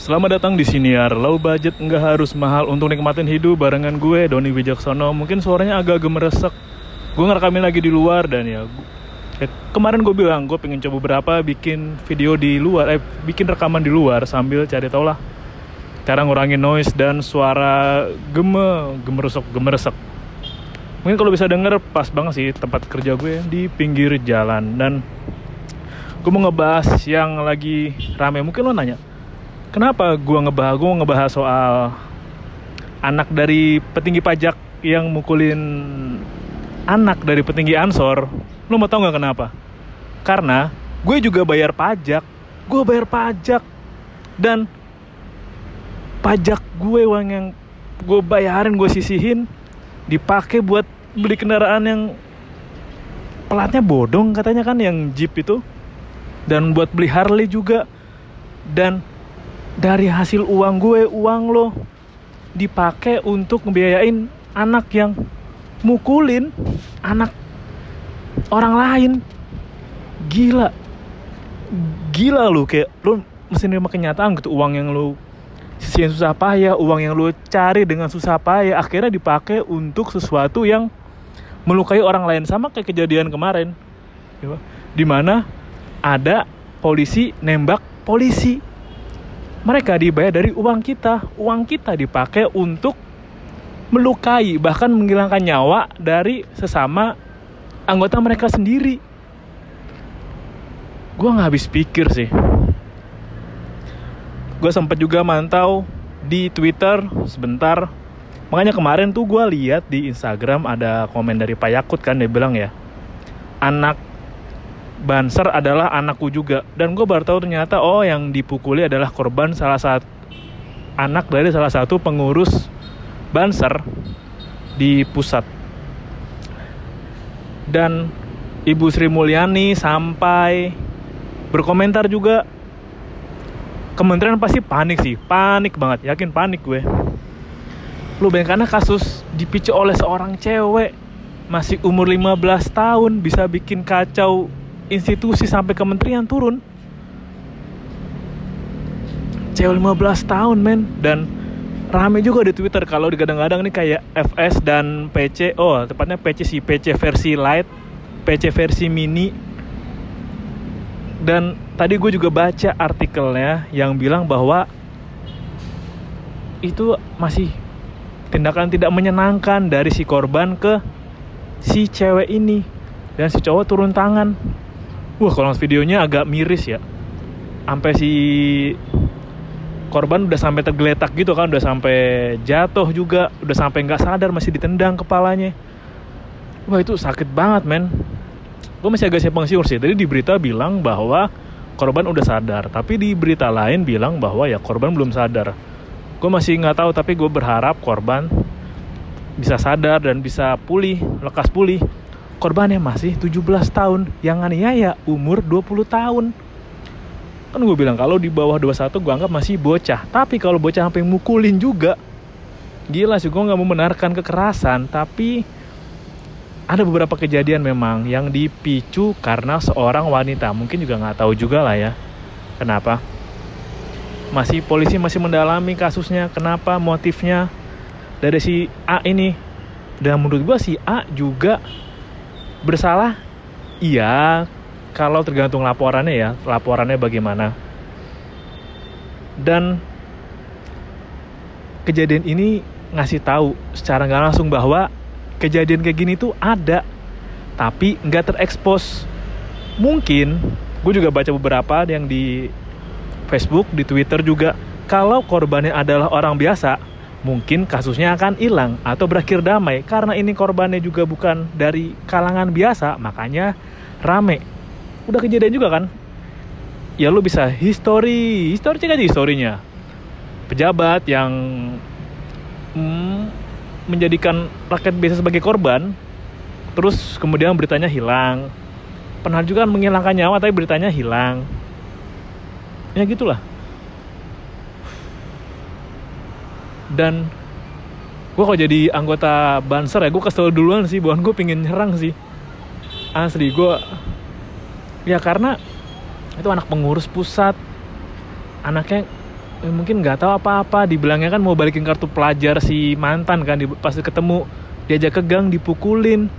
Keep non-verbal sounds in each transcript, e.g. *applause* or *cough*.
Selamat datang di Siniar. Low budget nggak harus mahal untuk nikmatin hidup barengan gue Doni Wijaksono. Mungkin suaranya agak gemeresek. Gue ngerekamin lagi di luar dan ya, ya kemarin gue bilang gue pengen coba berapa bikin video di luar, eh bikin rekaman di luar sambil cari tau lah cara ngurangin noise dan suara geme gemeresek gemeresek. Mungkin kalau bisa denger pas banget sih tempat kerja gue di pinggir jalan dan gue mau ngebahas yang lagi rame. Mungkin lo nanya, kenapa gue ngebahas gue ngebahas soal anak dari petinggi pajak yang mukulin anak dari petinggi ansor? Lo mau tau nggak kenapa? Karena gue juga bayar pajak. Gue bayar pajak. Dan pajak gue uang yang gue bayarin gue sisihin dipakai buat beli kendaraan yang pelatnya bodong katanya kan yang jeep itu. Dan buat beli Harley juga. Dan dari hasil uang gue uang lo dipakai untuk ngebiayain anak yang mukulin anak orang lain. Gila. Gila lu kayak lu mesti nerima kenyataan gitu uang yang lu sisihin susah payah uang yang lu cari dengan susah payah akhirnya dipakai untuk sesuatu yang melukai orang lain. Sama kayak kejadian kemarin. Ya, di mana ada polisi nembak polisi mereka dibayar dari uang kita. Uang kita dipakai untuk melukai bahkan menghilangkan nyawa dari sesama anggota mereka sendiri. Gue nggak habis pikir sih. Gue sempat juga mantau di Twitter sebentar. Makanya kemarin tuh gue lihat di Instagram ada komen dari Pak Yakut kan dia bilang ya anak Banser adalah anakku juga. Dan gue baru tahu ternyata oh yang dipukuli adalah korban salah satu anak dari salah satu pengurus Banser di pusat. Dan Ibu Sri Mulyani sampai berkomentar juga. Kementerian pasti panik sih panik banget. Yakin panik gue. Lu bayangkan kasus dipicu oleh seorang cewek. Masih umur 15 tahun bisa bikin kacau institusi sampai kementerian turun. Cewek 15 tahun men. Dan rame juga di Twitter kalau digadang-gadang nih kayak FS dan PC oh tepatnya PC sih PC versi light PC versi mini. Dan tadi gue juga baca artikelnya yang bilang bahwa itu masih tindakan tidak menyenangkan dari si korban ke si cewek ini. Dan si cowok turun tangan wah kalau videonya agak miris ya. Sampai si korban udah sampai tergeletak gitu kan udah sampai jatuh juga udah sampai nggak sadar masih ditendang kepalanya. Wah itu sakit banget men. Gue masih agak simpang siur sih. Tadi di berita bilang bahwa korban udah sadar tapi di berita lain bilang bahwa ya korban belum sadar. Gue masih nggak tahu tapi gue berharap korban bisa sadar dan bisa pulih lekas pulih korbannya masih 17 tahun yang aniaya umur 20 tahun. Kan gue bilang kalau di bawah 21 gue anggap masih bocah. Tapi kalau bocah sampai mukulin juga gila sih gue nggak mau membenarkan kekerasan. Tapi ada beberapa kejadian memang yang dipicu karena seorang wanita. Mungkin juga nggak tahu juga lah ya kenapa. Masih polisi masih mendalami kasusnya kenapa motifnya. Dari si A ini dan menurut gue si A juga bersalah? Iya. Kalau tergantung laporannya ya. Laporannya bagaimana. Dan kejadian ini ngasih tahu secara nggak langsung bahwa kejadian kayak gini tuh ada tapi nggak terekspos. Mungkin gue juga baca beberapa yang di Facebook di Twitter juga kalau korbannya adalah orang biasa mungkin kasusnya akan hilang atau berakhir damai karena ini korbannya juga bukan dari kalangan biasa makanya rame. Udah kejadian juga kan? Ya lu bisa history. History cek aja historinya. Pejabat yang mm, menjadikan rakyat biasa sebagai korban terus kemudian beritanya hilang. Pernah juga kan menghilangkan nyawa tapi beritanya hilang. Ya gitulah dan gue kok jadi anggota banser ya gue kesel duluan sih bukan gue pengen nyerang sih. Asli gue ya karena itu anak pengurus pusat. Anaknya eh, mungkin nggak tahu apa-apa dibilangnya kan mau balikin kartu pelajar si mantan kan di, pas ketemu diajak ke gang dipukulin.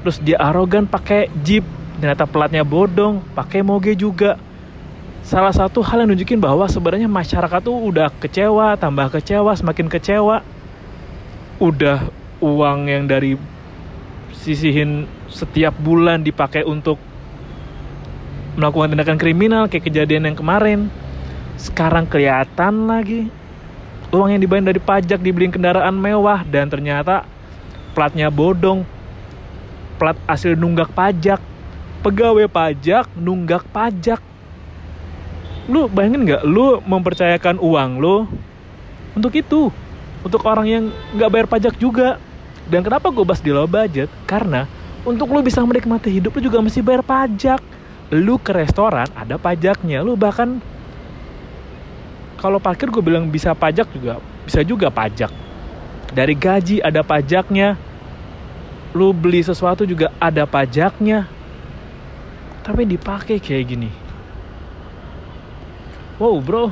Terus dia arogan pakai jeep ternyata pelatnya bodong pakai moge juga salah satu hal yang nunjukin bahwa sebenarnya masyarakat tuh udah kecewa tambah kecewa semakin kecewa. Udah uang yang dari sisihin setiap bulan dipakai untuk melakukan tindakan kriminal kayak kejadian yang kemarin. Sekarang kelihatan lagi. Uang yang dibayar dari pajak dibeliin kendaraan mewah dan ternyata platnya bodong. Plat hasil nunggak pajak. Pegawai pajak nunggak pajak lu bayangin nggak? Lu mempercayakan uang lu untuk itu. Untuk orang yang nggak bayar pajak juga. Dan kenapa gue bahas di low budget? Karena untuk lu bisa menikmati hidup lu juga mesti bayar pajak. Lu ke restoran ada pajaknya. Lu bahkan kalau parkir gue bilang bisa pajak juga bisa juga pajak. Dari gaji ada pajaknya. Lu beli sesuatu juga ada pajaknya. Tapi dipakai kayak gini wow bro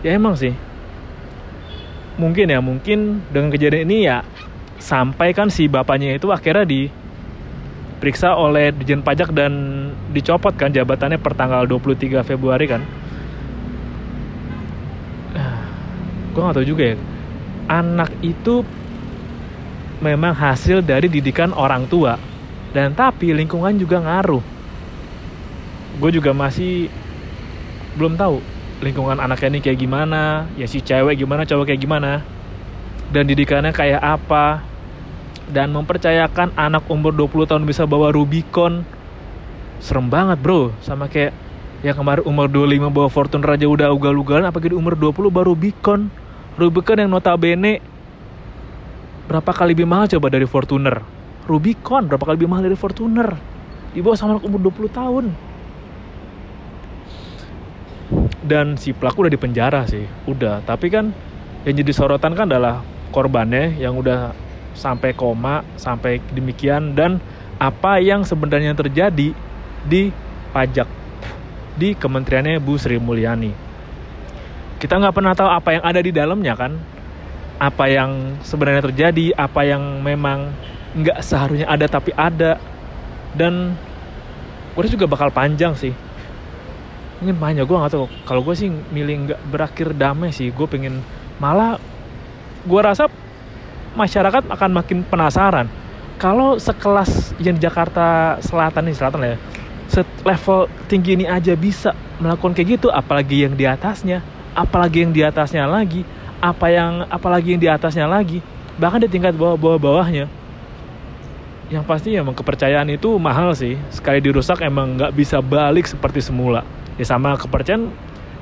ya emang sih mungkin ya mungkin dengan kejadian ini ya sampai kan si bapaknya itu akhirnya di diperiksa oleh Dijen Pajak dan dicopot kan jabatannya per tanggal 23 Februari kan. *sighs* Gue gak tau juga ya. Anak itu memang hasil dari didikan orang tua. Dan tapi lingkungan juga ngaruh. Gue juga masih belum tahu lingkungan anaknya ini kayak gimana, ya si cewek gimana, cowok kayak gimana, dan didikannya kayak apa dan mempercayakan anak umur 20 tahun bisa bawa Rubicon. Serem banget bro. Sama kayak ya kemarin umur 25 bawa Fortuner aja udah ugal-ugalan apalagi di umur 20 baru Rubicon. Rubicon yang notabene berapa kali lebih mahal coba dari Fortuner? Rubicon berapa kali lebih mahal dari Fortuner? Dibawa sama anak umur 20 tahun dan si pelaku udah di penjara sih udah tapi kan yang jadi sorotan kan adalah korbannya yang udah sampai koma, sampai demikian dan apa yang sebenarnya terjadi di pajak di kementeriannya Bu Sri Mulyani. Kita nggak pernah tahu apa yang ada di dalamnya kan, apa yang sebenarnya terjadi, apa yang memang nggak seharusnya ada tapi ada dan gue juga bakal panjang sih. Mungkin banyak gue nggak tahu. Kalau gue sih milih nggak berakhir damai sih. Gue pengen malah gue rasa masyarakat akan makin penasaran kalau sekelas yang di Jakarta Selatan nih selatan ya level tinggi ini aja bisa melakukan kayak gitu apalagi yang di atasnya apalagi yang di atasnya lagi apa yang apalagi yang di atasnya lagi bahkan di tingkat bawah bawah bawahnya yang pasti emang kepercayaan itu mahal sih sekali dirusak emang nggak bisa balik seperti semula ya sama kepercayaan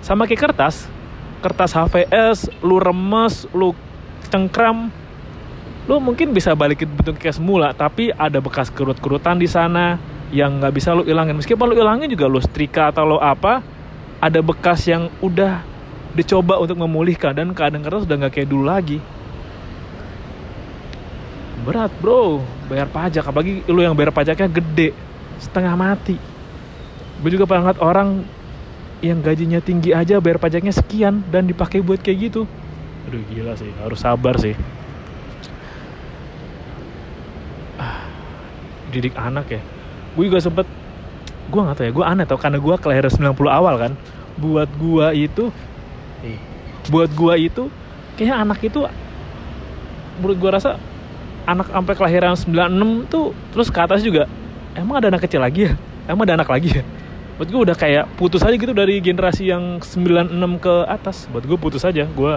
sama kayak kertas. Kertas HVS lu remes lu cengkram. Lu mungkin bisa balikin bentuk kayak semula tapi ada bekas kerut-kerutan di sana yang nggak bisa lu ilangin. Meskipun lu ilangin juga lu setrika atau lo apa ada bekas yang udah dicoba untuk memulihkan dan keadaan kertas udah nggak kayak dulu lagi. Berat bro. Bayar pajak apalagi lu yang bayar pajaknya gede setengah mati. Gue juga pernah ngeliat orang yang gajinya tinggi aja bayar pajaknya sekian dan dipakai buat kayak gitu. Aduh gila sih. Harus sabar sih. Didik anak ya. Gue juga sempet gue nggak tahu ya gue aneh tau karena gue kelahiran 90 awal kan. Buat gue itu eh, buat gue itu kayaknya anak itu menurut gue rasa anak sampai kelahiran 96 tuh terus ke atas juga. Emang ada anak kecil lagi ya? Emang ada anak lagi ya buat gue udah kayak putus aja gitu dari generasi yang 96 ke atas. Buat gue putus aja gue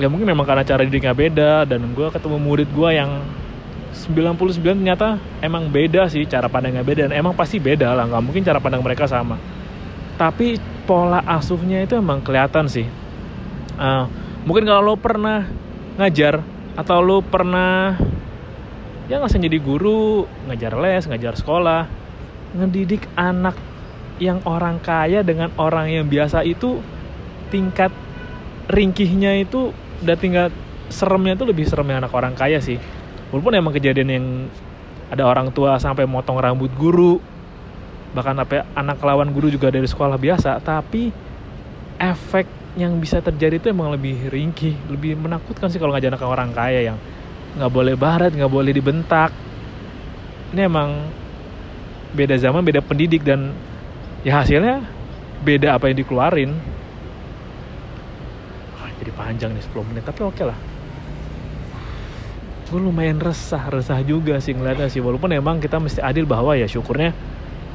ya mungkin memang karena cara didiknya beda dan gue ketemu murid gue yang 99 ternyata emang beda sih cara pandangnya beda dan emang pasti beda lah nggak mungkin cara pandang mereka sama. Tapi pola asuhnya itu emang kelihatan sih. Uh, mungkin kalau lo pernah ngajar atau lo pernah ya nggak usah jadi guru ngajar les ngajar sekolah ngedidik anak yang orang kaya dengan orang yang biasa itu tingkat ringkihnya itu udah tingkat seremnya itu lebih serem yang anak orang kaya sih. Walaupun emang kejadian yang ada orang tua sampai motong rambut guru bahkan apa anak lawan guru juga dari sekolah biasa tapi efek yang bisa terjadi itu emang lebih ringkih lebih menakutkan sih kalau ngajak anak orang kaya yang nggak boleh barat nggak boleh dibentak. Ini emang beda zaman beda pendidik dan ya hasilnya beda apa yang dikeluarin. Wah, jadi panjang nih 10 menit tapi oke lah. Gue lumayan resah resah juga sih ngeliatnya sih. Walaupun emang kita mesti adil bahwa ya syukurnya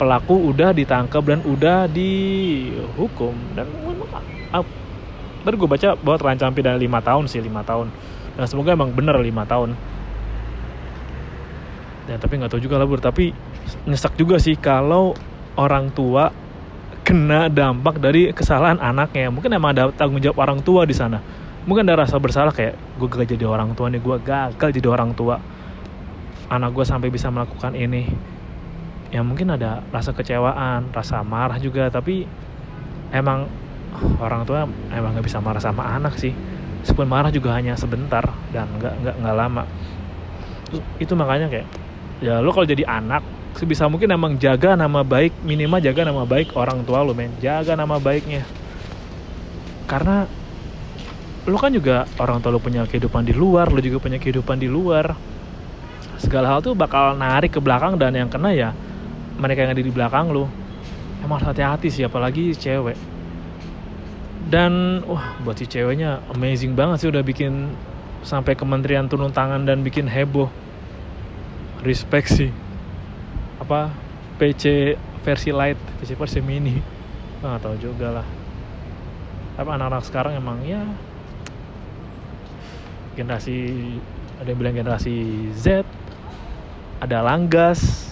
pelaku udah ditangkap dan udah dihukum. Dan memang ah, baru gue baca bahwa terancam pidana lima tahun sih lima tahun. Dan semoga emang bener lima tahun. Ya tapi nggak tahu juga lah bro tapi nyesek juga sih kalau orang tua kena dampak dari kesalahan anaknya. Mungkin emang ada tanggung jawab orang tua di sana. Mungkin ada rasa bersalah kayak gue gagal jadi orang tua nih gue gagal jadi orang tua. Anak gue sampai bisa melakukan ini. Ya mungkin ada rasa kecewaan rasa marah juga tapi emang orang tua emang nggak bisa marah sama anak sih. Meskipun marah juga hanya sebentar dan nggak nggak nggak lama. Itu makanya kayak ya lo kalau jadi anak sebisa mungkin emang jaga nama baik minimal jaga nama baik orang tua lo men. Jaga nama baiknya. Karena lu kan juga orang tua lu punya kehidupan di luar lu juga punya kehidupan di luar. Segala hal tuh bakal narik ke belakang dan yang kena ya mereka yang ada di belakang lu emang hati-hati sih apalagi cewek. Dan wah buat si ceweknya amazing banget sih udah bikin sampai kementerian turun tangan dan bikin heboh. Respect sih apa PC versi light PC versi mini. Nggak tahu juga lah. Tapi anak-anak sekarang emang ya generasi ada yang bilang generasi Z ada Langgas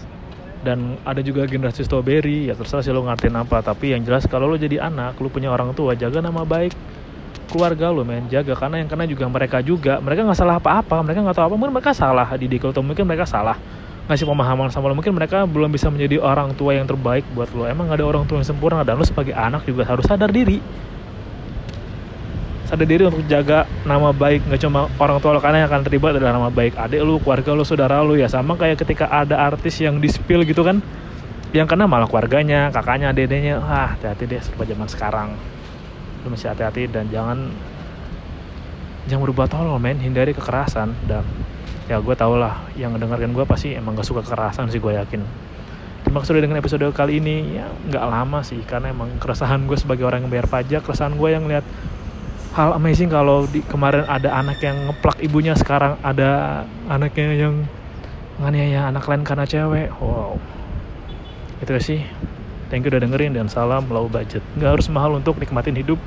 dan ada juga generasi strawberry. Ya terserah sih lo ngertiin apa tapi yang jelas kalau lo jadi anak lo punya orang tua jaga nama baik keluarga lo men. Jaga karena yang kena juga mereka juga. Mereka nggak salah apa-apa mereka nggak tahu apa mungkin mereka salah. Atau mungkin mereka salah ngasih pemahaman sama lo. Mungkin mereka belum bisa menjadi orang tua yang terbaik buat lo. Emang ada orang tua yang sempurna dan lo sebagai anak juga harus sadar diri. Sadar diri untuk jaga nama baik nggak cuma orang tua lo karena yang akan terlibat adalah nama baik adik lu keluarga lu saudara lu ya sama kayak ketika ada artis yang di spill gitu kan yang kena malah keluarganya kakaknya dedenya ah hati-hati deh serba zaman sekarang. Lu mesti hati-hati dan jangan jangan berubah tolol men. Hindari kekerasan dan ya gue tau lah. Yang mendengarkan gue pasti emang gak suka kekerasan sih gue yakin. Terima kasih sudah dengan episode kali ini ya nggak lama sih. Karena emang keresahan gue sebagai orang yang bayar pajak keresahan gue yang lihat hal amazing kalau di kemarin ada anak yang ngeplak ibunya sekarang ada anaknya yang nganiaya anak lain karena cewek. Wow. Itu sih. Thank you udah dengerin dan salam low budget. Nggak harus mahal untuk nikmatin hidup